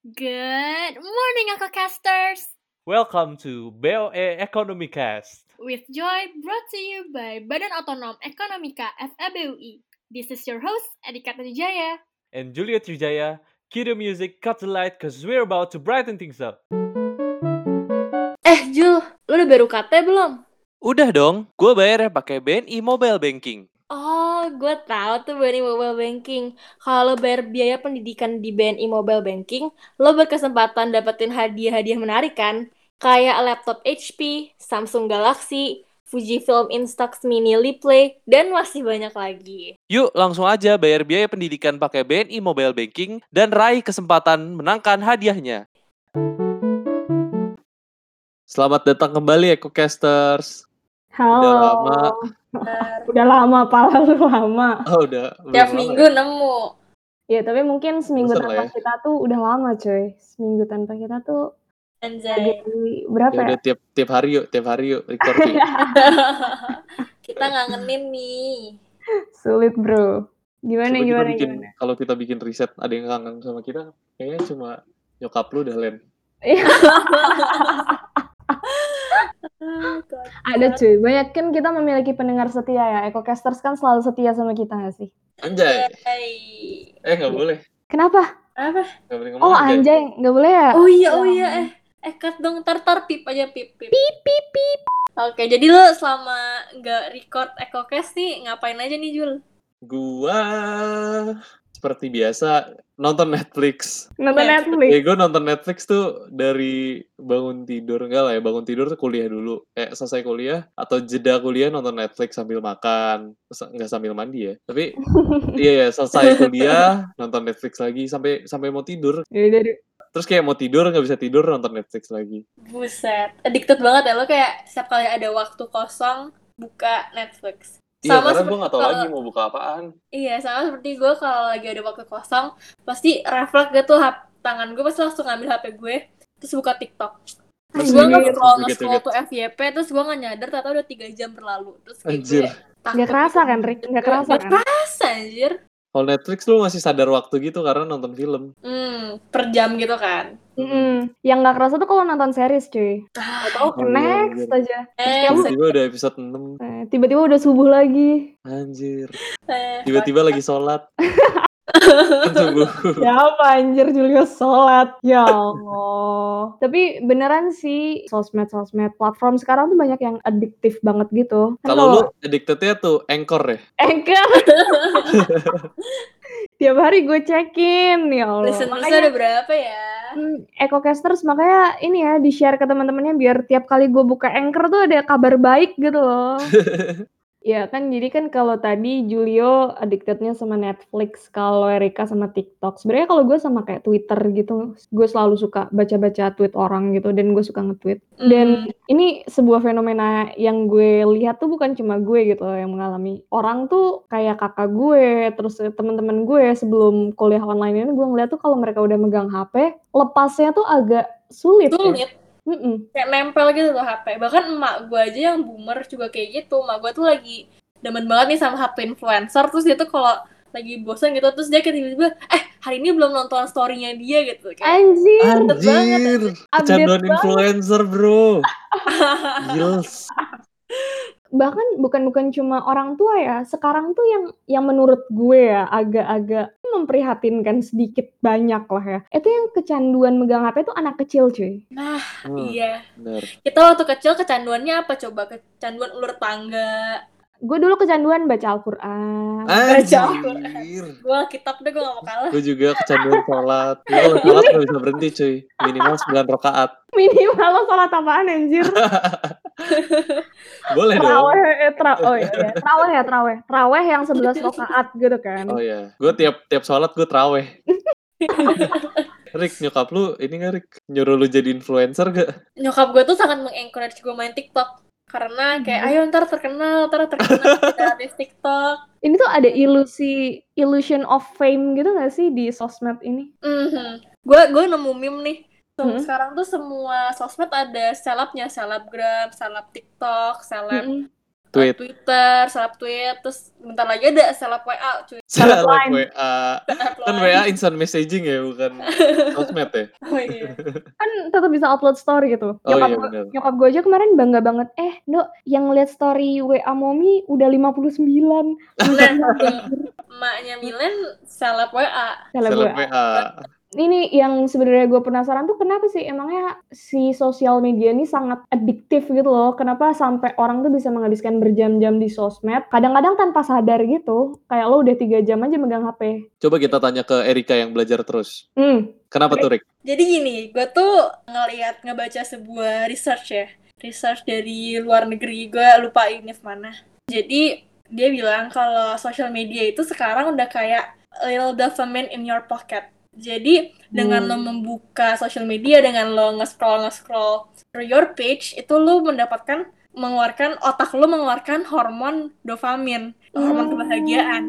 Good morning, Casters! Welcome to BOE Economy Cast. With joy brought to you by Badan Otonom Ekonomika FEBUI. This is your host, Adika Trijaya. And Julia Trijaya, cue the music, cut the light, cause we're about to brighten things up. Eh Jul, lu udah baru KT belum? Udah dong, gue bayarnya pakai BNI Mobile Banking. Oh, gue tahu tuh BNI Mobile Banking. Kalau lo bayar biaya pendidikan di BNI Mobile Banking, lo berkesempatan dapetin hadiah-hadiah menarik kan? Kayak laptop HP, Samsung Galaxy, Fujifilm Instax Mini Play, dan masih banyak lagi. Yuk langsung aja bayar biaya pendidikan pakai BNI Mobile Banking dan raih kesempatan menangkan hadiahnya. Selamat datang kembali EcoCasters. Halo. Udah lama. Udah lama, pala lu lama. Oh udah. Tiap lama minggu nemu. Ya, tapi mungkin seminggu lah tanpa ya. kita tuh udah lama, coy. Seminggu tanpa kita tuh Anjay. berapa Ya ya? udah tiap tiap hari yuk, tiap hari yuk record yuk. Kita ngangenin nih. Sulit, bro. Gimana, Coba gimana, bikin gimana? kalau kita bikin riset ada yang kangen sama kita, kayaknya cuma nyokap lu dah Len. Ada, cuy. Banyak kan kita memiliki pendengar setia ya. EcoCasters kan selalu setia sama kita gak sih? Anjay. Eh nggak boleh. Kenapa? Apa? Nggak boleh ngomong Oh, anjay. Nggak boleh ya? Oh iya, oh iya, eh. Eh, cut dong, tar, tar, pip aja, pip, pip. Pip, pip, pip. Oke, jadi lo selama nggak record EcoCast nih, ngapain aja nih, Jul? Gua seperti biasa nonton Netflix. Nonton Netflix. Netflix. Ya gue nonton Netflix tuh dari bangun tidur enggak lah ya bangun tidur tuh kuliah dulu. Eh selesai kuliah atau jeda kuliah nonton Netflix sambil makan. Nggak sambil mandi ya. Tapi iya ya selesai kuliah nonton Netflix lagi sampai sampai mau tidur. Ya deh. Terus kayak mau tidur nggak bisa tidur nonton Netflix lagi. Buset, addicted banget ya lo kayak setiap kali ada waktu kosong buka Netflix. Iya Sama karena gue tahu kalau- lagi mau buka apaan. Iya, sama seperti gue kalau lagi ada waktu kosong, pasti refleks gitu hap, tangan gue pasti langsung ngambil HP gue, terus buka TikTok. Terus gue nge-scroll, joget, nge-scroll joget. tuh FYP, terus gue gak nyadar ternyata udah 3 jam berlalu. Terus kayak Anjir. gue takut. Nggak kerasa kan, Rick? Nggak kerasa Nggak kan? kerasa, anjir. Kalau Netflix lu masih sadar waktu gitu karena nonton film. Hmm, per jam gitu kan. Mm-mm. Yang nggak kerasa tuh kalau nonton series, cuy. Ah, Oh, Oh, iya, next anjir. aja. eh, Kamu- Tiba-tiba udah episode 6. Eh, Tiba-tiba udah subuh lagi. Anjir. eh, Tiba-tiba lagi sholat. Ya apa anjir Julius sholat. Ya Allah. Tapi beneran sih Sosmed-sosmed platform sekarang tuh banyak yang adiktif banget gitu. Kalau lu addicted-nya tuh Anchor ya? Anchor. Tiap hari gue cekin Ya Allah. Listenersnya Makanya ada berapa ya? hmm, EcoCasters makanya ini ya di-share ke teman-temannya biar tiap kali gue buka Anchor tuh ada kabar baik gitu loh Ya kan jadi kan kalau tadi Julio addictednya sama Netflix, kalau Erika sama TikTok. Sebenarnya kalau gue sama kayak Twitter gitu, gue selalu suka baca-baca tweet orang gitu dan gue suka nge-tweet. Dan ini sebuah fenomena yang gue lihat tuh bukan cuma gue gitu loh yang mengalami. Orang tuh kayak kakak gue, terus teman-teman gue sebelum kuliah online ini gue ngeliat tuh kalau mereka udah megang HP, lepasnya tuh agak sulit. ya. Mm-mm. kayak nempel gitu tuh HP. Bahkan emak gue aja yang boomer juga kayak gitu. Emak gue tuh lagi demen banget nih sama HP influencer. Terus dia tuh kalau lagi bosan gitu, terus dia kayak tiba-tiba, eh hari ini belum nonton story-nya dia gitu. Kayak, Anjir, banget, Anjir, kecanduan influencer bro. Gils. bahkan bukan bukan cuma orang tua ya sekarang tuh yang yang menurut gue ya agak-agak memprihatinkan sedikit banyak lah ya itu yang kecanduan megang HP tuh anak kecil cuy nah Hmm, iya. bener. Kita waktu kecil kecanduannya apa coba? Kecanduan ulur tangga. gue dulu kecanduan baca Al-Quran Anjir. Gue kitab deh, gue gak mau kalah. Gue juga kecanduan sholat. Gue kalau sholat gak bisa berhenti cuy. Minimal 9 rakaat. minimal lo sholat apaan anjir Boleh dong. Traweh, eh, tra oh iya, iya. Traweh ya, traweh. Traweh yang 11 rakaat gitu kan. Oh iya. Gue tiap tiap sholat gue traweh. Rick, nyokap lu ini gak Rick? Nyuruh lu jadi influencer gak? Nyokap gue tuh sangat mengencourage gue main TikTok. Karena kayak, ayo ntar terkenal, ntar terkenal di TikTok. Ini tuh ada ilusi, illusion of fame gitu gak sih di sosmed ini? Mhm. Gue gue nemu meme nih. Mhm. Sekarang tuh semua sosmed ada selebnya, selebgram, seleb TikTok, seleb Mm-mm. Tweet. Twitter, seleb tweet, terus bentar lagi ada seleb WA, cuy. Seleb line. WA. Kan WA instant messaging ya, bukan sosmed ya? Oh iya. Kan tetap bisa upload story gitu. Oh nyokap iya gue, benar. nyokap gue aja kemarin bangga banget. Eh, Dok, yang lihat story WA Momi udah 59. Nah, tuh, emaknya Milen seleb WA. Seleb Seleb WA. Ini yang sebenarnya gue penasaran tuh kenapa sih emangnya si sosial media ini sangat adiktif gitu loh. Kenapa sampai orang tuh bisa menghabiskan berjam-jam di sosmed. Kadang-kadang tanpa sadar gitu. Kayak lo udah tiga jam aja megang HP. Coba kita tanya ke Erika yang belajar terus. Hmm, Kenapa tuh, Rik? Jadi gini, gue tuh ngeliat ngebaca sebuah research ya. Research dari luar negeri, gue lupa univ mana. Jadi dia bilang kalau social media itu sekarang udah kayak little dopamine in your pocket. Jadi dengan Hmm. lo membuka social media, dengan lo nge-scroll nge-scroll through your page, itu lo mendapatkan mengeluarkan otak lo mengeluarkan hormon dopamin, hormon kebahagiaan.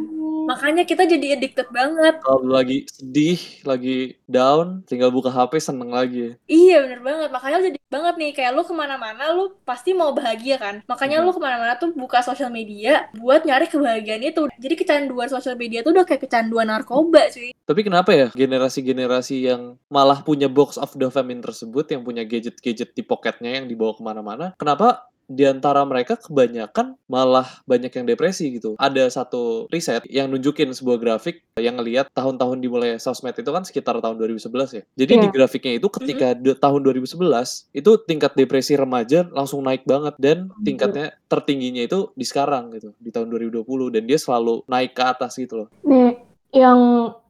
Makanya kita jadi addicted banget. Kalau lagi sedih, lagi down, tinggal buka HP seneng lagi. Iya bener banget, makanya jadi banget nih kayak lo ke mana-mana lo pasti mau bahagia kan Makanya Mhm. lo ke mana-mana tuh buka sosial media buat nyari kebahagiaan itu Jadi kecanduan sosial media tuh udah kayak kecanduan narkoba cuy Tapi kenapa ya generasi-generasi yang malah punya box of dopamine tersebut, yang punya gadget-gadget di pocketnya yang dibawa ke mana-mana, kenapa di antara mereka kebanyakan malah banyak yang depresi gitu. Ada satu riset yang nunjukin sebuah grafik yang ngelihat tahun-tahun dimulai sosmed itu kan sekitar tahun 2011 ya. Jadi di Iya. grafiknya itu ketika de- tahun 2011 itu tingkat depresi remaja langsung naik banget dan tingkatnya tertingginya itu di sekarang gitu, di tahun 2020 dan dia selalu naik ke atas gitu loh. Nih, yang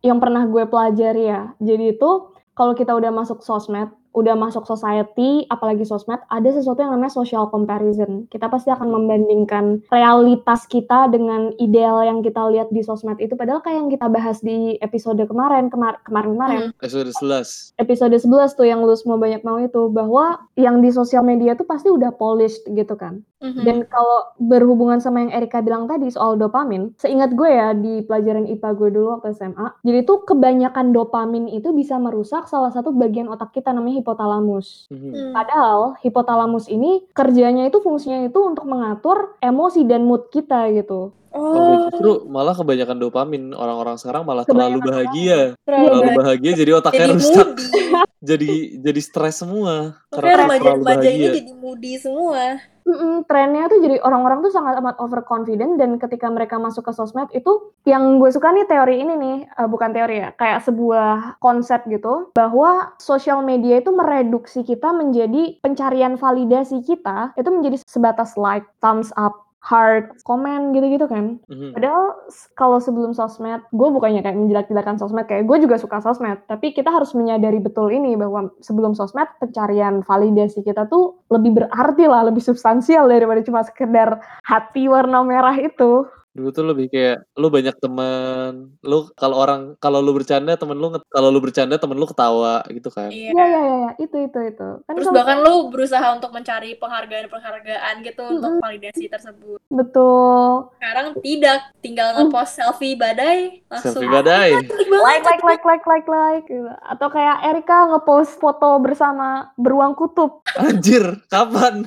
yang pernah gue pelajari ya. Jadi itu kalau kita udah masuk sosmed, udah masuk society, apalagi sosmed, ada sesuatu yang namanya social comparison. Kita pasti akan membandingkan realitas kita dengan ideal yang kita lihat di sosmed itu. Padahal kayak yang kita bahas di episode kemarin, kemar- kemarin-kemarin, Episode 11. episode 11 tuh yang lu semua banyak mau itu, bahwa yang di sosial media tuh pasti udah polished gitu kan. Mhm. Dan kalau berhubungan sama yang Erika bilang tadi soal dopamin, seingat gue ya di pelajaran IPA gue dulu waktu SMA, jadi tuh kebanyakan dopamin itu bisa merusak salah satu bagian otak kita namanya hipotalamus. Mhm. Hmm. Padahal hipotalamus ini kerjanya itu fungsinya itu untuk mengatur emosi dan mood kita gitu. Oh, Oh, justru malah kebanyakan dopamin orang-orang sekarang malah terlalu Kebanyakan bahagia, terlalu terlalu bahagia. bahagia jadi otaknya Jadi rusak, jadi jadi stres semua karena terlalu remaja-remaja ini jadi moody semua Mm-mm, trennya tuh jadi orang-orang tuh sangat amat overconfident dan ketika mereka masuk ke sosmed itu yang gue suka nih teori ini nih eh, bukan teori ya kayak sebuah konsep gitu bahwa sosial media itu mereduksi kita menjadi pencarian validasi kita itu menjadi sebatas like, thumbs up, heart, komen gitu-gitu kan. Mhm. Padahal kalau sebelum sosmed, gue bukannya kayak menjelek-jelekan sosmed, kayak gue juga suka sosmed. Tapi kita harus menyadari betul ini bahwa sebelum sosmed, pencarian validasi kita tuh lebih berarti lah, lebih substansial daripada cuma sekedar hati warna merah itu. Dulu tuh lebih kayak lu banyak temen, lu kalau orang kalau lu bercanda temen lu kalau lu bercanda temen lu ketawa gitu kan. Iya Iya, iya, iya, ya. itu, itu, itu. Kan Terus kalau- bahkan lu berusaha untuk mencari penghargaan-penghargaan gitu untuk Mm-mm. validasi tersebut. betul. Sekarang tidak, tinggal ngepost selfie badai langsung. Selfie badai. Banget. Like, like, like, like, like, like. gitu. Atau kayak Erika ngepost foto bersama beruang kutub. Anjir, kapan?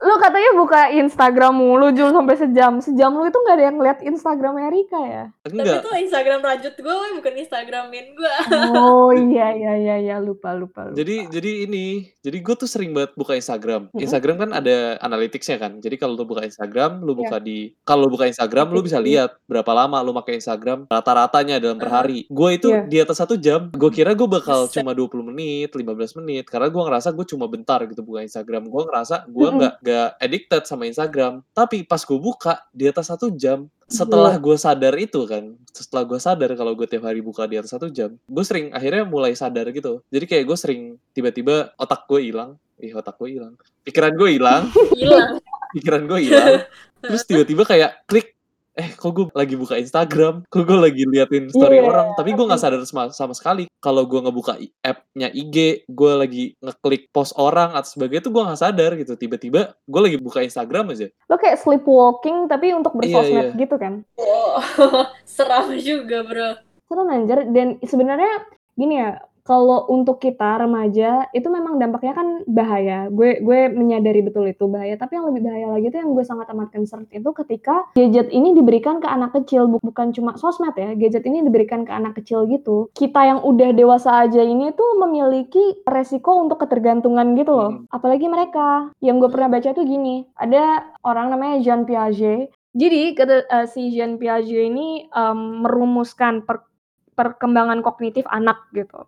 Lu katanya buka Instagram mulu, Jul, sampai sejam. Sejam lu itu nggak ada yang lihat Instagram Erika ya? Tapi Enggak. itu Instagram rajut gue, bukan Instagramin gue. Oh iya iya iya iya lupa lupa. lupa. Jadi jadi ini, jadi gue tuh sering banget buka Instagram. Instagram kan ada analyticsnya kan. Jadi kalau lu buka Instagram, lu Iya. buka di kalau lu buka Instagram, lu bisa lihat berapa lama lu pakai Instagram rata-ratanya dalam per hari. Gue itu Iya. di atas satu jam. Gue kira gue bakal cuma 20 menit, 15 menit. Karena gue ngerasa gue cuma bentar gitu buka Instagram. Gue ngerasa gue nggak nggak addicted sama Instagram. Tapi pas gue buka di atas satu jam, setelah gue sadar itu kan, setelah gue sadar kalau gue tiap hari buka di atas satu jam, gue sering akhirnya mulai sadar gitu. Jadi kayak gue sering tiba-tiba otak gue hilang, ih otak gue hilang, pikiran gue hilang, Hilang. pikiran gue hilang, terus tiba-tiba kayak klik, eh kok gue lagi buka Instagram, kok gue lagi liatin story Iya. orang, tapi gue nggak sadar sama, sama sekali kalau gue ngebuka app-nya IG, gue lagi ngeklik post orang atau sebagainya tuh gue nggak sadar gitu, tiba-tiba gue lagi buka Instagram aja. Lo kayak sleepwalking tapi untuk Iya, bersosmed iya. gitu kan? Wow, seram juga bro. Serem anjir dan sebenarnya gini ya, kalau untuk kita remaja itu memang dampaknya kan bahaya. Gue gue menyadari betul itu bahaya. Tapi yang lebih bahaya lagi itu yang gue sangat amat concern itu ketika gadget ini diberikan ke anak kecil bukan cuma sosmed ya. Gadget ini diberikan ke anak kecil gitu. Kita yang udah dewasa aja ini tuh memiliki resiko untuk ketergantungan gitu loh. Hmm. Apalagi mereka. Yang gue pernah baca tuh gini, ada orang namanya Jean Piaget. Jadi kata, uh, si Jean Piaget ini um, merumuskan per perkembangan kognitif anak gitu.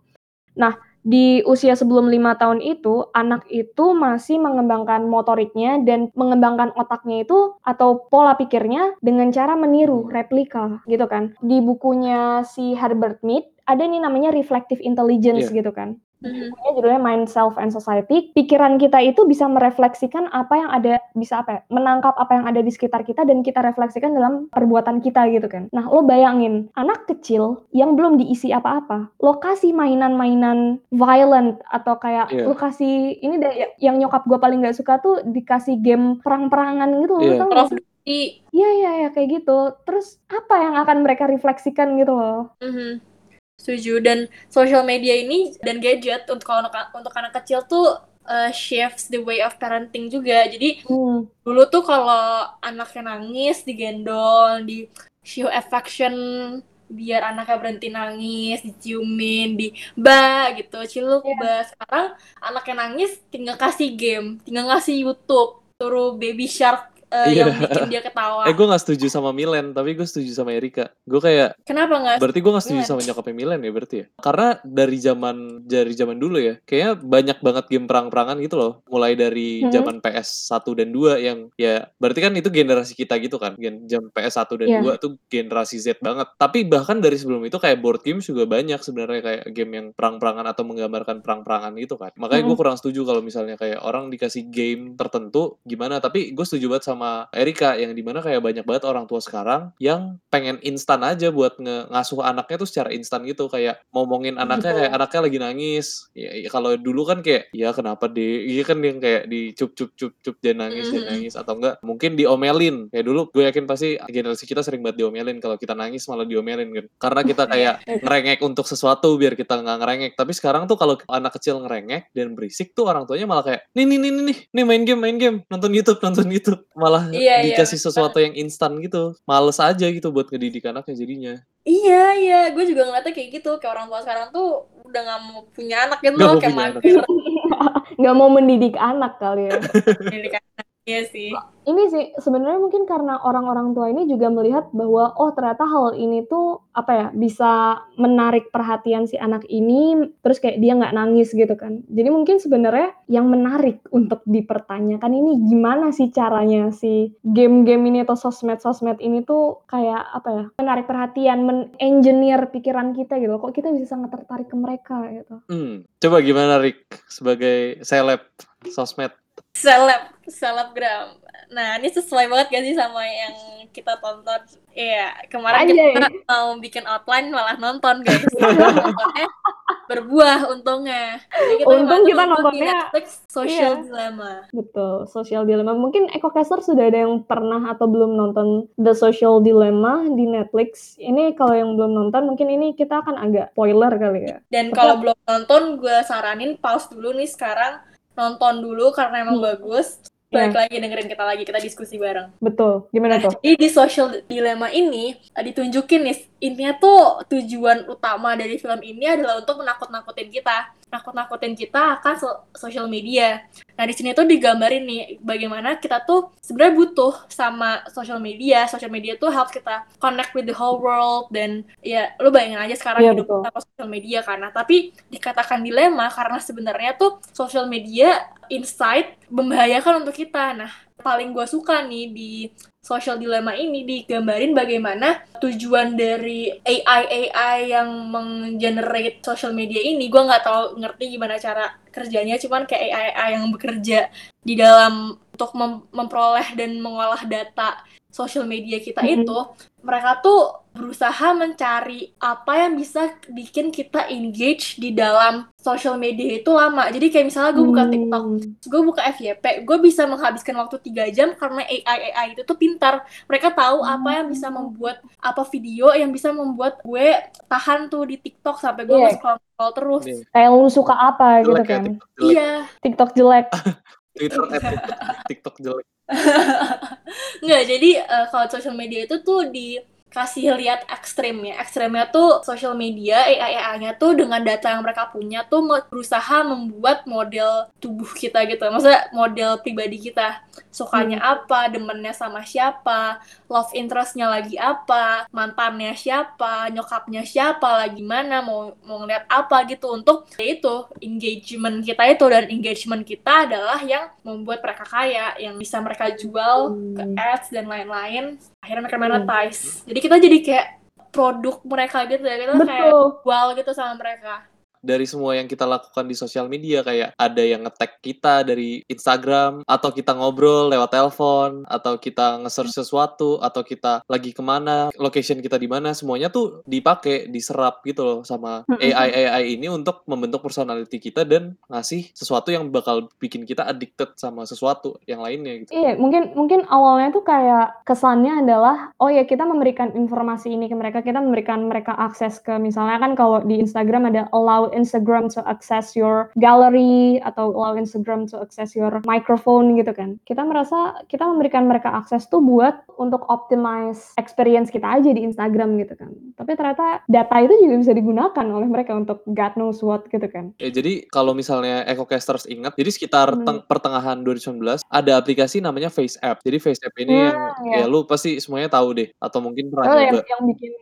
Nah, di usia sebelum lima tahun itu, anak itu masih mengembangkan motoriknya dan mengembangkan otaknya itu atau pola pikirnya dengan cara meniru, replika gitu kan. Di bukunya si Herbert Mead ada nih namanya reflective intelligence Iya. gitu kan. Mhm. Bukunya judulnya Mind, Self, and Society. Pikiran kita itu bisa merefleksikan apa yang ada, bisa apa ya, menangkap apa yang ada di sekitar kita dan kita refleksikan dalam perbuatan kita gitu kan. Nah, lo bayangin, anak kecil yang belum diisi apa-apa, lo kasih mainan-mainan violent atau kayak Iya. lo kasih, ini deh ya- yang nyokap gue paling gak suka tuh dikasih game perang-perangan gitu, lo Iya. tau. Iya, iya, iya, kayak gitu. Terus apa yang akan mereka refleksikan gitu loh. Mhm. Setuju dan social media ini dan gadget untuk anak untuk anak kecil tuh uh, shifts the way of parenting juga. Jadi Hmm. dulu tuh kalau anaknya nangis digendong, di show affection biar anaknya berhenti nangis, diciumin, di ba gitu, ciluk Iya. ba. Sekarang anaknya nangis tinggal kasih game, tinggal ngasih YouTube, suruh baby shark uh, Iya. yang bikin dia ketawa. Eh gue gak setuju sama Milen, tapi gue setuju sama Erika. Gue kayak Kenapa nggak? Berarti gue gak setuju Milen. sama nyokapnya Milen ya berarti ya? Karena dari zaman dari zaman dulu ya, kayaknya banyak banget game perang-perangan gitu loh. Mulai dari Hmm. zaman PS 1 dan 2 yang ya berarti kan itu generasi kita gitu kan. Gen jam PS 1 dan Iya. 2 tuh generasi Z banget. Tapi bahkan dari sebelum itu kayak board games juga banyak sebenarnya kayak game yang perang-perangan atau menggambarkan perang-perangan gitu kan. Makanya gue Hmm. kurang setuju kalau misalnya kayak orang dikasih game tertentu gimana. Tapi gue setuju banget sama Erika yang di mana kayak banyak banget orang tua sekarang yang pengen instan aja buat nge- ngasuh anaknya tuh secara instan gitu. Kayak ngomongin anaknya kayak anaknya lagi nangis. Ya, ya kalau dulu kan kayak ya kenapa deh iya kan yang kayak di cup cup cup dia nangis dia Mhm. nangis atau enggak mungkin diomelin. Kayak dulu gue yakin pasti generasi kita sering banget diomelin. Kalau kita nangis malah diomelin kan. Karena kita kayak ngerengek untuk sesuatu biar kita nggak ngerengek. Tapi sekarang tuh kalau anak kecil ngerengek dan berisik tuh orang tuanya malah kayak nih nih nih nih nih nih main game main game. Nonton YouTube nonton YouTube. Malah Iya, iya, dikasih bener sesuatu yang instan gitu males aja gitu buat ngedidik anaknya jadinya Iya, iya, gue juga ngeliatnya kayak gitu. Kayak orang tua sekarang tuh udah gak mau punya anak gitu Nggak loh, mau kayak punya anak. mager. Nggak mau mendidik anak kali ya. Anak. Iya sih. Ini sih sebenarnya mungkin karena orang-orang tua ini juga melihat bahwa oh ternyata hal ini tuh apa ya bisa menarik perhatian si anak ini terus kayak dia nggak nangis gitu kan. Jadi mungkin sebenarnya yang menarik untuk dipertanyakan ini gimana sih caranya si game-game ini atau sosmed-sosmed ini tuh kayak apa ya menarik perhatian, men-engineer pikiran kita gitu. Kok kita bisa sangat tertarik ke mereka gitu. hmm. coba gimana Rick sebagai seleb sosmed Seleb, selebgram. Nah, ini sesuai banget gak sih sama yang kita tonton? Iya, kemarin Anjay. kita mau bikin outline malah nonton guys. Berbuah untungnya. Jadi kita Untung kita nontonnya- Netflix Social iya. Dilemma. Betul, Social Dilemma. Mungkin EcoCaster sudah ada yang pernah atau belum nonton The Social Dilemma di Netflix. Ini kalau yang belum nonton, mungkin ini kita akan agak spoiler kali ya. Dan kalau belum nonton, gue saranin pause dulu nih sekarang. Nonton dulu karena emang Hmm. bagus. Balik lagi dengerin kita lagi, kita diskusi bareng. Betul, gimana Nah, tuh? jadi di social dilemma ini eh, ditunjukin nih intinya tuh tujuan utama dari film ini adalah untuk menakut-nakutin kita, nakut-nakutin kita akan so- social media. Nah di sini tuh digambarin nih bagaimana kita tuh sebenarnya butuh sama social media. Social media tuh help kita connect with the whole world dan ya lu bayangin aja sekarang Iya, hidup betul. tanpa social media karena tapi dikatakan dilema karena sebenarnya tuh social media insight membahayakan untuk kita. Nah paling gue suka nih di social dilemma ini digambarin bagaimana tujuan dari AI AI yang menggenerate social media ini. Gue nggak tahu ngerti gimana cara kerjanya cuman kayak AI AI yang bekerja di dalam untuk mem- memperoleh dan mengolah data social media kita Mhm. itu mereka tuh berusaha mencari apa yang bisa bikin kita engage di dalam social media itu lama. Jadi kayak misalnya gue buka TikTok, Hmm. gue buka FYP, gue bisa menghabiskan waktu 3 jam karena AI AI itu tuh pintar. Mereka tahu apa yang bisa membuat apa video yang bisa membuat gue tahan tuh di TikTok sampai gue Iya. scroll scroll terus. Nih, Kayak lu suka apa gitu jelek ya kan. TikTok jelek. Iya. TikTok jelek. Twitter TikTok jelek. Nggak, jadi eh, kalau social media itu tuh dikasih lihat ekstrimnya. Ekstrimnya tuh social media, AI-AI-nya tuh dengan data yang mereka punya tuh berusaha membuat model tubuh kita gitu. Maksudnya model pribadi kita. Sukanya apa, demennya sama siapa, love interestnya lagi apa, mantannya siapa, nyokapnya siapa, lagi mana, mau mau ngeliat apa gitu untuk itu engagement kita itu dan engagement kita adalah yang membuat mereka kaya, yang bisa mereka jual ke Hmm. ads dan lain-lain. Akhirnya mereka monetize. Jadi kita jadi kayak produk mereka gitu ya, kita kayak Betul. jual gitu sama mereka. Dari semua yang kita lakukan di sosial media kayak ada yang nge-tag kita dari Instagram atau kita ngobrol lewat telepon atau kita nge-search sesuatu atau kita lagi ke mana location kita di mana semuanya tuh dipakai diserap gitu loh sama. AI AI ini untuk membentuk personality kita dan ngasih sesuatu yang bakal bikin kita addicted sama sesuatu yang lainnya gitu. Iya, mungkin mungkin awalnya tuh kayak kesannya adalah oh ya kita memberikan informasi ini ke mereka, kita memberikan mereka akses ke misalnya kan kalau di Instagram ada allow Instagram to access your gallery atau allow Instagram to access your microphone gitu kan. Kita merasa kita memberikan mereka akses tuh buat untuk optimize experience kita aja di Instagram gitu kan. Tapi ternyata data itu juga bisa digunakan oleh mereka untuk God knows what gitu kan. Ya, jadi kalau misalnya EcoCasters ingat, jadi sekitar Hmm. teng- pertengahan 2019 ada aplikasi namanya Face App. Jadi Face App ini Hmm, yang ya. ya lu pasti semuanya tahu deh atau mungkin pernah Oh yang, yang bikin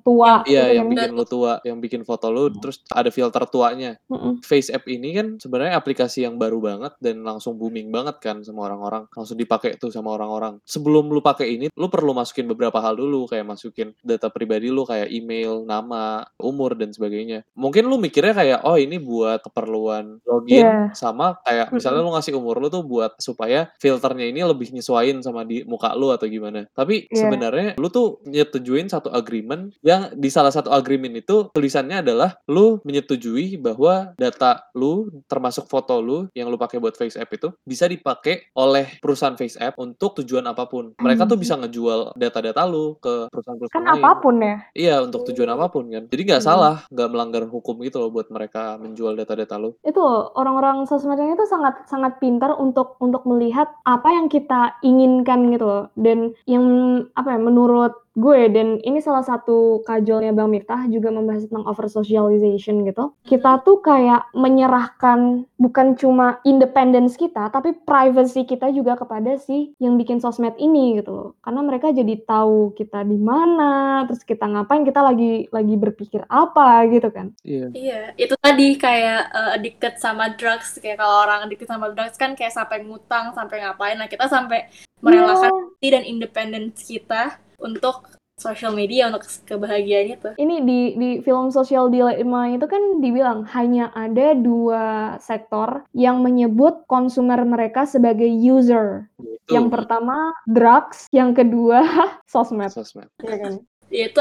tua Iya, gitu yang kan. bikin lu tua, yang bikin foto lu terus ada filter tuanya. Mm-mm. Face App ini kan sebenarnya aplikasi yang baru banget dan langsung booming banget kan sama orang-orang. Langsung dipakai tuh sama orang-orang. Sebelum lu pakai ini, lu perlu masukin beberapa hal dulu kayak masukin data pribadi lu kayak email, nama, umur dan sebagainya. Mungkin lu mikirnya kayak oh ini buat keperluan login Iya. sama kayak misalnya lu ngasih umur lu tuh buat supaya filternya ini lebih nyesuaiin sama di muka lu atau gimana. Tapi Iya. sebenarnya lu tuh nyetujuin satu agreement yang di salah satu agreement itu tulisannya adalah lu menyetujui bahwa data lu termasuk foto lu yang lu pakai buat Face App itu bisa dipakai oleh perusahaan Face App untuk tujuan apa pun. Mereka tuh Hmm. bisa ngejual data-data lu ke perusahaan-perusahaan Kan lain. apa pun ya. Iya, untuk tujuan apa pun kan. Jadi nggak Hmm. salah, nggak melanggar hukum gitu loh buat mereka menjual data-data lu. itu orang-orang sosmednya itu sangat sangat pintar untuk untuk melihat apa yang kita inginkan gitu loh dan yang apa ya menurut gue dan ini salah satu kajolnya Bang Miftah juga membahas tentang over socialization gitu kita tuh kayak menyerahkan bukan cuma independence kita tapi privacy kita juga kepada si yang bikin sosmed ini gitu loh karena mereka jadi tahu kita di mana terus kita ngapain kita lagi lagi berpikir apa gitu kan Iya. Iya, itu tadi kayak eh, addicted sama drugs. Kayak kalau orang addicted sama drugs kan kayak sampai ngutang, sampai ngapain. Nah, kita sampai merelakan diri dan independence kita untuk social media, untuk kebahagiaan itu. ini di di film Social Dilemma itu kan dibilang hanya ada dua sektor yang menyebut konsumer mereka sebagai user. Itu Yang pertama drugs, yang kedua sosmed. sosmed. Iya kan? Ya itu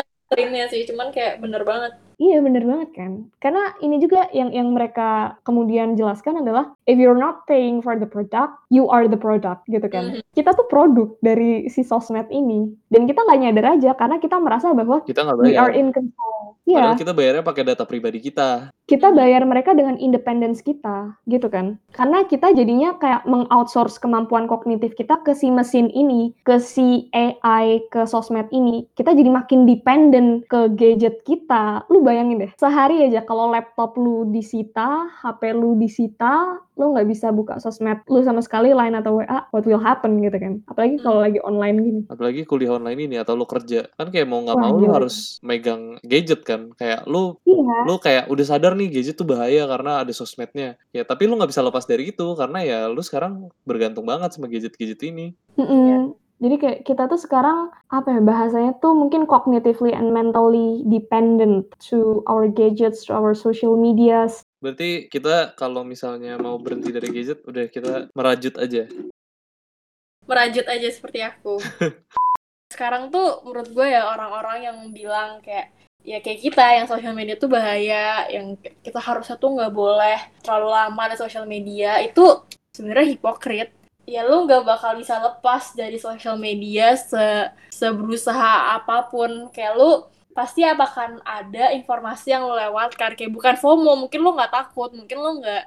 sih, cuman kayak bener banget. Iya bener banget kan. Karena ini juga yang yang mereka kemudian jelaskan adalah if you're not paying for the product, you are the product gitu kan. Mhm. Kita tuh produk dari si sosmed ini dan kita nggak nyadar aja karena kita merasa bahwa Kita nggak we are bayar. in control. Iya. Padahal kita bayarnya pakai data pribadi kita. kita bayar mereka dengan independence kita, gitu kan? Karena kita jadinya kayak mengoutsource kemampuan kognitif kita ke si mesin ini, ke si AI, ke sosmed ini. Kita jadi makin dependent ke gadget kita. Lu bayangin deh, sehari aja kalau laptop lu disita, HP lu disita, lu nggak bisa buka sosmed lu sama sekali line atau WA, what will happen gitu kan? Apalagi kalau lagi online gini. Apalagi kuliah online ini atau lu kerja. Kan kayak mau nggak mau lu harus megang gadget kan. Kayak lu Iya. lu kayak udah sadar nih gadget tuh bahaya karena ada sosmednya. Ya tapi lu nggak bisa lepas dari itu karena ya lu sekarang bergantung banget sama gadget-gadget ini. Mm-mm. Jadi kayak kita tuh sekarang apa ya bahasanya tuh mungkin cognitively and mentally dependent to our gadgets, to our social medias. Berarti kita kalau misalnya mau berhenti dari gadget udah kita merajut aja. Merajut aja seperti aku. sekarang tuh menurut gue ya orang-orang yang bilang kayak ya kayak kita yang sosial media tuh bahaya, yang kita harusnya tuh nggak boleh terlalu lama di sosial media itu sebenarnya hipokrit. Ya lu nggak bakal bisa lepas dari sosial media se seberusaha apa pun. Kayak lu pasti akan ada informasi yang lo lewatkan. Kayak bukan FOMO mungkin lo nggak takut mungkin lo nggak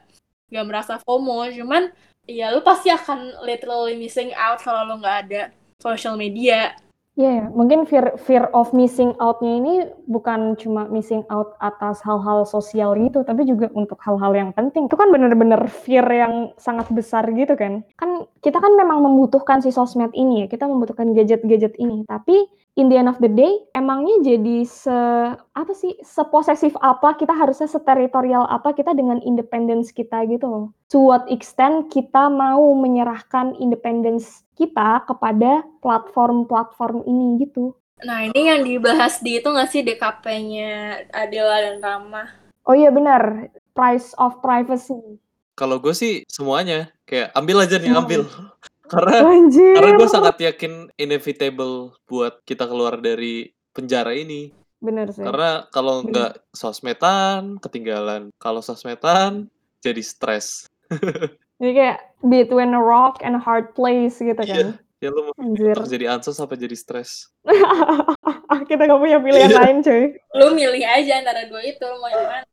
nggak merasa FOMO. Cuman ya lo pasti akan literally missing out kalau lo nggak ada social media Iya, yeah, mungkin fear fear of missing out-nya ini bukan cuma missing out atas hal-hal sosial gitu, tapi juga untuk hal-hal yang penting. Itu kan bener-bener fear yang sangat besar gitu kan. Kan kita kan memang membutuhkan si sosmed ini ya, kita membutuhkan gadget-gadget ini. Tapi in the end of the day, emangnya jadi se apa sih seposesif apa kita harusnya seteritorial apa kita dengan independence kita gitu loh. To what extent kita mau menyerahkan independence kita kepada platform-platform ini gitu. Nah ini yang dibahas di itu nggak sih DKP-nya Adela dan Rama? Oh iya benar, price of privacy. Kalau gue sih semuanya kayak ambil aja nih ambil. Karena Anjir. karena gue sangat yakin inevitable buat kita keluar dari penjara ini. Bener sih. Karena kalau nggak sosmedan ketinggalan. Kalau sosmedan jadi stres. Jadi kayak between a rock and a hard place gitu kan. Iya, ya lu mau Anjir. jadi ansos apa jadi stres? Kita gak punya pilihan iya. lain cuy. Lu milih aja antara dua itu, mau yang mana?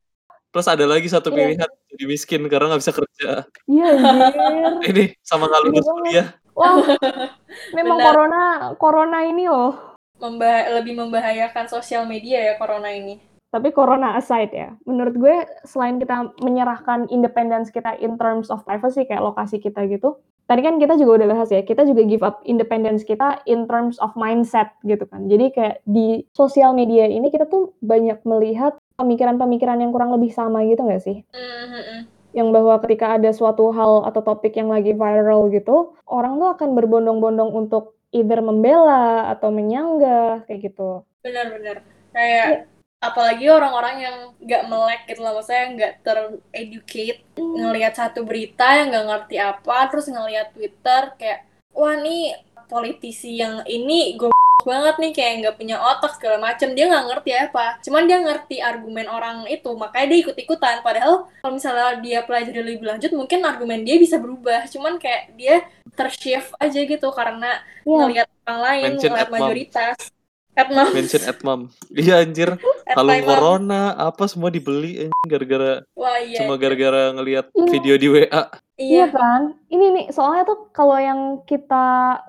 Plus ada lagi satu iya. pilihan yeah. jadi miskin karena nggak bisa kerja. Iya anjir. ini sama nggak lulus kuliah. Wah, memang Benar. corona corona ini loh. Membah lebih membahayakan sosial media ya corona ini. Tapi corona aside ya, menurut gue selain kita menyerahkan independence kita in terms of privacy kayak lokasi kita gitu, tadi kan kita juga udah bahas ya, kita juga give up independence kita in terms of mindset gitu kan. Jadi kayak di sosial media ini kita tuh banyak melihat pemikiran-pemikiran yang kurang lebih sama gitu nggak sih? Mm-hmm. Yang bahwa ketika ada suatu hal atau topik yang lagi viral gitu, orang tuh akan berbondong-bondong untuk either membela atau menyanggah kayak gitu. Benar-benar. Kayak ya apalagi orang-orang yang nggak melek gitu loh maksudnya nggak tereducate mm. ngelihat satu berita yang nggak ngerti apa terus ngelihat Twitter kayak wah nih politisi yang ini gue banget nih kayak nggak punya otak segala macem dia nggak ngerti apa cuman dia ngerti argumen orang itu makanya dia ikut ikutan padahal kalau misalnya dia pelajari lebih lanjut mungkin argumen dia bisa berubah cuman kayak dia tershift aja gitu karena yeah. ngelihat orang lain ngelihat mayoritas Atmam. Mention Atmam. Iya anjir. Kalau corona apa semua dibeli gara-gara iya. cuma gara-gara ngelihat iya. video di WA. Iya. iya kan? Ini nih soalnya tuh kalau yang kita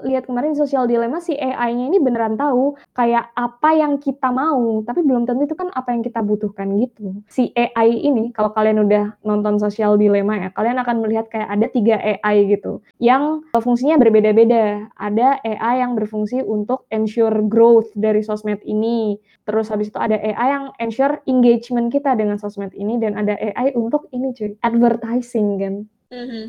lihat kemarin sosial dilema si AI-nya ini beneran tahu kayak apa yang kita mau, tapi belum tentu itu kan apa yang kita butuhkan gitu. Si AI ini kalau kalian udah nonton sosial dilema ya, kalian akan melihat kayak ada tiga AI gitu yang fungsinya berbeda-beda. Ada AI yang berfungsi untuk ensure growth dari sosmed ini. Terus habis itu ada AI yang ensure engagement kita dengan sosmed ini dan ada AI untuk ini cuy, advertising kan. Mm-hmm.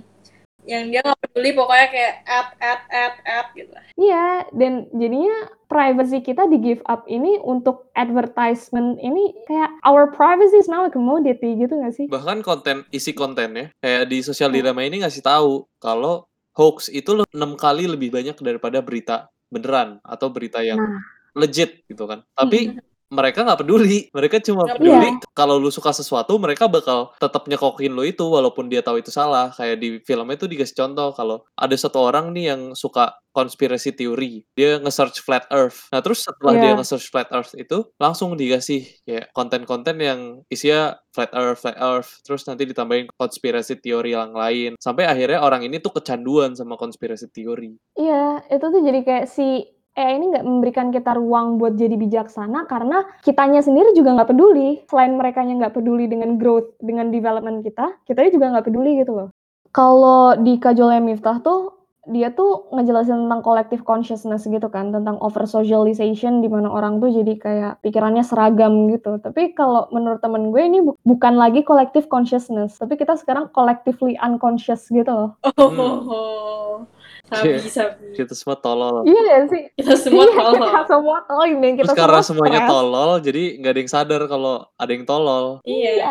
Yang dia nggak peduli pokoknya kayak app, app, app, app gitu. Iya, dan jadinya privacy kita di give up ini untuk advertisement ini kayak our privacy is now a commodity gitu gak sih? Bahkan konten, isi kontennya kayak di sosial dilema ini ngasih tahu kalau hoax itu enam kali lebih banyak daripada berita beneran atau berita yang nah. legit gitu kan. Tapi hmm mereka nggak peduli. Mereka cuma peduli yeah. kalau lu suka sesuatu, mereka bakal tetap nyekokin lu itu walaupun dia tahu itu salah. Kayak di filmnya itu dikasih contoh kalau ada satu orang nih yang suka konspirasi teori, dia nge-search flat earth. Nah, terus setelah yeah. dia nge-search flat earth itu langsung dikasih kayak konten-konten yang isinya flat earth, flat earth, terus nanti ditambahin konspirasi teori yang lain. Sampai akhirnya orang ini tuh kecanduan sama konspirasi teori. Iya, itu tuh jadi kayak si AI ini nggak memberikan kita ruang buat jadi bijaksana karena kitanya sendiri juga nggak peduli. Selain mereka yang nggak peduli dengan growth, dengan development kita, kita juga nggak peduli gitu loh. Kalau di Kajolnya Miftah tuh, dia tuh ngejelasin tentang collective consciousness gitu kan, tentang over socialization di mana orang tuh jadi kayak pikirannya seragam gitu. Tapi kalau menurut temen gue ini bu bukan lagi collective consciousness, tapi kita sekarang collectively unconscious gitu loh. Oh, Sabi, sabi. Kita semua tolol. Iya nggak sih? Kita semua Iya, tolol. kita semua tolol dan kita Terus karena semua semuanya stres. tolol, jadi nggak ada yang sadar kalau ada yang tolol. Iya. Iya.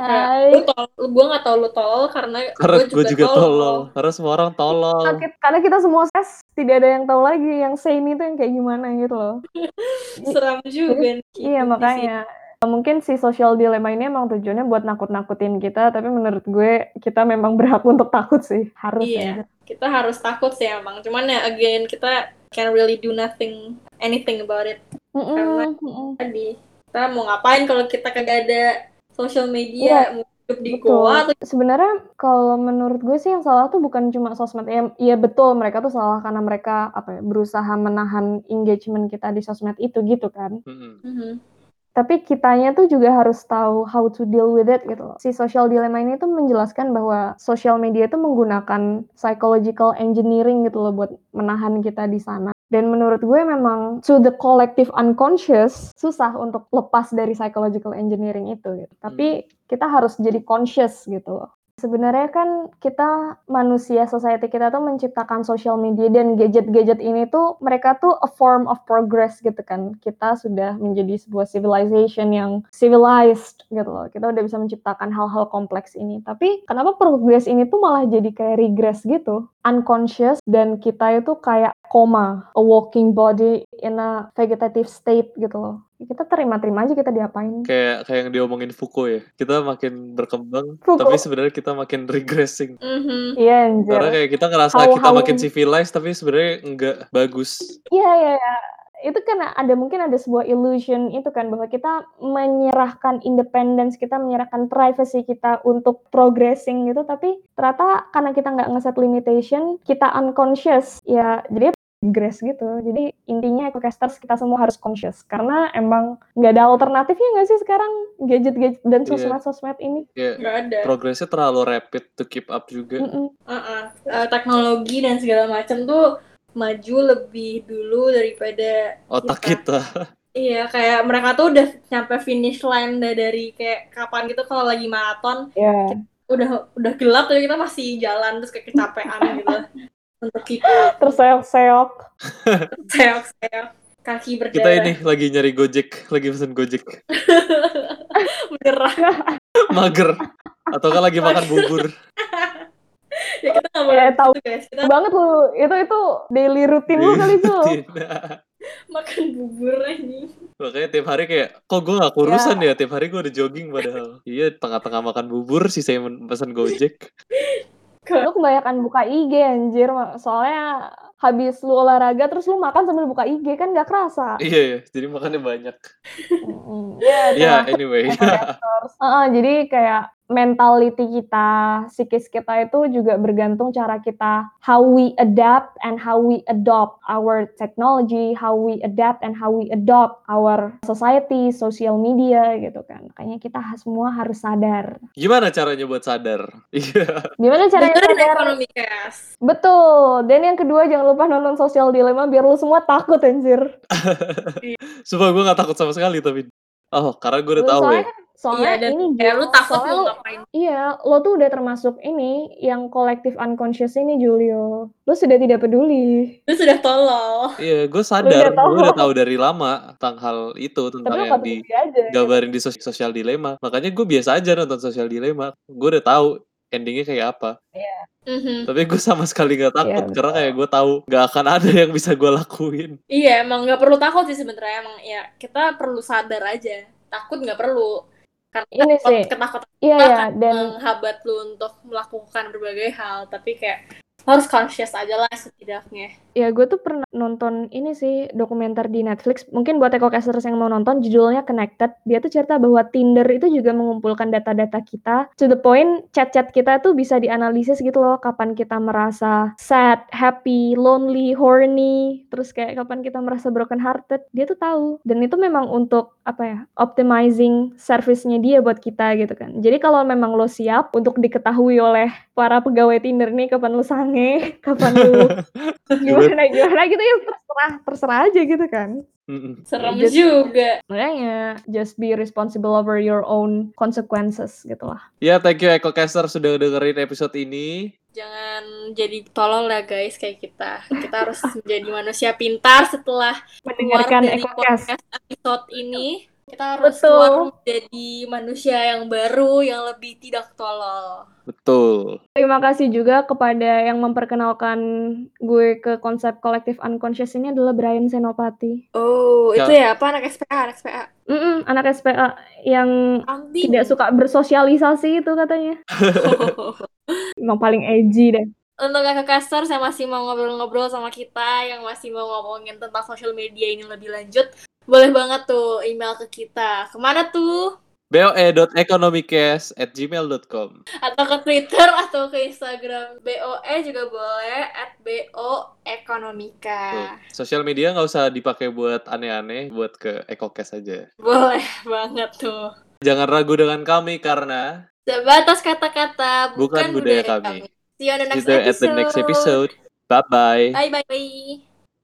Lu tolol, gue gak tau lu tolol karena, Karena gue gue juga tolol. Karena semua orang tolol. Karena kita- Karena semua stres, tidak ada yang tahu lagi yang sane itu yang kayak gimana gitu loh. Seram juga. Iya makanya mungkin si social dilemma ini emang tujuannya buat nakut-nakutin kita, tapi menurut gue kita memang berhak untuk takut sih, harus Iya. ya. Kita harus takut sih emang. Cuman ya again kita can really do nothing anything about it. Mm-mm, Karena- mm-mm. Tadi kita mau ngapain kalau kita kagak ada social media, mau hidup di Betul. goa atau Sebenarnya kalau menurut gue sih yang salah tuh bukan cuma sosmed. Ya, iya betul mereka tuh salah karena mereka apa ya berusaha menahan engagement kita di sosmed itu gitu kan. Mm-mm. Mhm. Tapi kitanya tuh juga harus tahu how to deal with it gitu loh. Si social dilemma ini tuh menjelaskan bahwa social media itu menggunakan psychological engineering gitu loh buat menahan kita di sana. Dan menurut gue memang to the collective unconscious susah untuk lepas dari psychological engineering itu gitu. Tapi kita harus jadi conscious gitu loh. Sebenarnya kan kita manusia society kita tuh menciptakan social media dan gadget-gadget ini tuh mereka tuh a form of progress gitu kan. Kita sudah menjadi sebuah civilization yang civilized gitu loh. Kita udah bisa menciptakan hal-hal kompleks ini. Tapi kenapa progress ini tuh malah jadi kayak regress gitu? Unconscious dan kita itu kayak koma, a walking body in a vegetative state gitu loh. Kita terima-terima aja kita diapain. Kayak kayak yang diomongin Foucault ya. Kita makin berkembang, Foucault. tapi sebenarnya kita makin regressing. Mhm. Iya anjir. Karena kayak kita ngerasa How- kita how- makin civilized, tapi sebenarnya enggak bagus. Iya, iya, iya. Itu kan ada mungkin ada sebuah illusion itu kan bahwa kita menyerahkan independence kita, menyerahkan privacy kita untuk progressing gitu, tapi ternyata karena kita nggak ngeset limitation, kita unconscious, ya jadi regress gitu. Jadi intinya ecocasters kita semua harus conscious karena emang nggak ada alternatifnya nggak sih sekarang gadget-gadget dan Iya. sosmed-sosmed ini. Ya, Nggak ada. progresnya terlalu rapid to keep up juga. Mm-mm. Uh-uh. Uh, teknologi dan segala macam tuh maju lebih dulu daripada Otak Kita. kita. iya kayak mereka tuh udah nyampe finish line dah dari kayak kapan gitu kalau lagi maraton Ya, udah udah gelap tapi kita masih jalan terus kayak kecapean gitu untuk up terseok-seok. seok-seok kaki berdarah Kita ini lagi nyari Gojek, lagi pesen Gojek. menyerah Mager. Atau kan lagi makan bubur. ya kita nggak boleh Eh, tahu. gitu guys kita banget lu, itu itu daily routine lu kali itu. Tidak. makan bubur ini Makanya tiap hari kayak, kok gue gak kurusan ya? Tiap hari gue udah jogging padahal. Iya, tengah-tengah makan bubur, sih saya pesan Gojek. Lu kebanyakan buka IG anjir, soalnya habis lu olahraga terus lu makan sambil buka IG kan gak kerasa. Iya, iya. Jadi makannya banyak. Mm-mm. Ya, Ya, itulah. anyway. Terus, Heeh, jadi kayak mentality kita, psikis kita itu juga bergantung cara kita how we adapt and how we adopt our technology, how we adapt and how we adopt our society, social media gitu kan. Makanya kita semua harus sadar. Gimana caranya buat sadar? Iya. Gimana caranya dengerin sadar? ekonomi Betul. Dan yang kedua jangan lupa nonton Social Dilemma biar lu semua takut anjir. Sumpah gue gak takut sama sekali tapi. Oh, karena gue udah tahu soalnya ya. kan, soalnya iya dan ini kayak Jul, lu takut soalnya lu- ngapain Iya, lo tuh udah termasuk ini yang kolektif unconscious ini Julio. Lo sudah tidak peduli. lu sudah tolol Iya, gue sadar. Gue udah tahu dari lama tentang hal itu. Tapi Tentang lo yang gak di aja. gambarin di sos- sosial dilema. Makanya gue biasa aja nonton sosial dilema. Gue udah tahu endingnya kayak apa. Mhm. Tapi gue sama sekali gak takut Iya, karena kayak gue tahu gak akan ada yang bisa gue lakuin. Iya, emang nggak perlu takut sih sebenarnya. Emang ya kita perlu sadar aja. Takut nggak perlu. Karena Ini sih. ketakutan Iya, itu iya. akan Dan menghambat lu untuk melakukan berbagai hal. Tapi kayak harus conscious aja lah setidaknya. ya gue tuh pernah nonton ini sih dokumenter di Netflix. Mungkin buat ecocasters yang mau nonton, judulnya Connected. Dia tuh cerita bahwa Tinder itu juga mengumpulkan data-data kita. To the point, chat-chat kita tuh bisa dianalisis gitu loh. Kapan kita merasa sad, happy, lonely, horny. Terus kayak kapan kita merasa broken hearted. Dia tuh tahu. Dan itu memang untuk apa ya, optimizing service-nya dia buat kita gitu kan. Jadi kalau memang lo siap untuk diketahui oleh para pegawai Tinder nih kapan lu sange, kapan lu gimana gimana gitu ya terserah terserah aja gitu kan. Serem Just- juga. Makanya just be responsible over your own consequences gitu lah. Ya, thank you EcoCaster sudah dengerin episode ini. Jangan jadi tolol ya guys kayak kita. Kita harus menjadi manusia pintar setelah Mendengarkan EcoCast. podcast episode ini. Kita harus Betul. keluar menjadi manusia yang baru yang lebih tidak tolol. Betul. Terima kasih juga kepada yang memperkenalkan gue ke konsep kolektif unconscious ini adalah Brian Senopati. Oh, Ya. itu ya apa anak SPA, anak SPA. Mm-mm, anak SPA yang Anti. tidak suka bersosialisasi itu katanya. Emang paling edgy deh. Untuk kakak caster, saya masih mau ngobrol-ngobrol sama kita yang masih mau ngomongin tentang social media ini lebih lanjut. Boleh banget tuh email ke kita. Ke mana tuh? boe.economicast at gmail.com Atau ke Twitter atau ke Instagram. BOE juga boleh. At BO Ekonomika. Sosial media nggak usah dipakai buat aneh-aneh, buat ke EcoCast aja. Boleh banget tuh. Jangan ragu dengan kami karena Sebatas kata-kata bukan, Bukan budaya kami. See you on the next at the next episode. Bye-bye. Bye bye.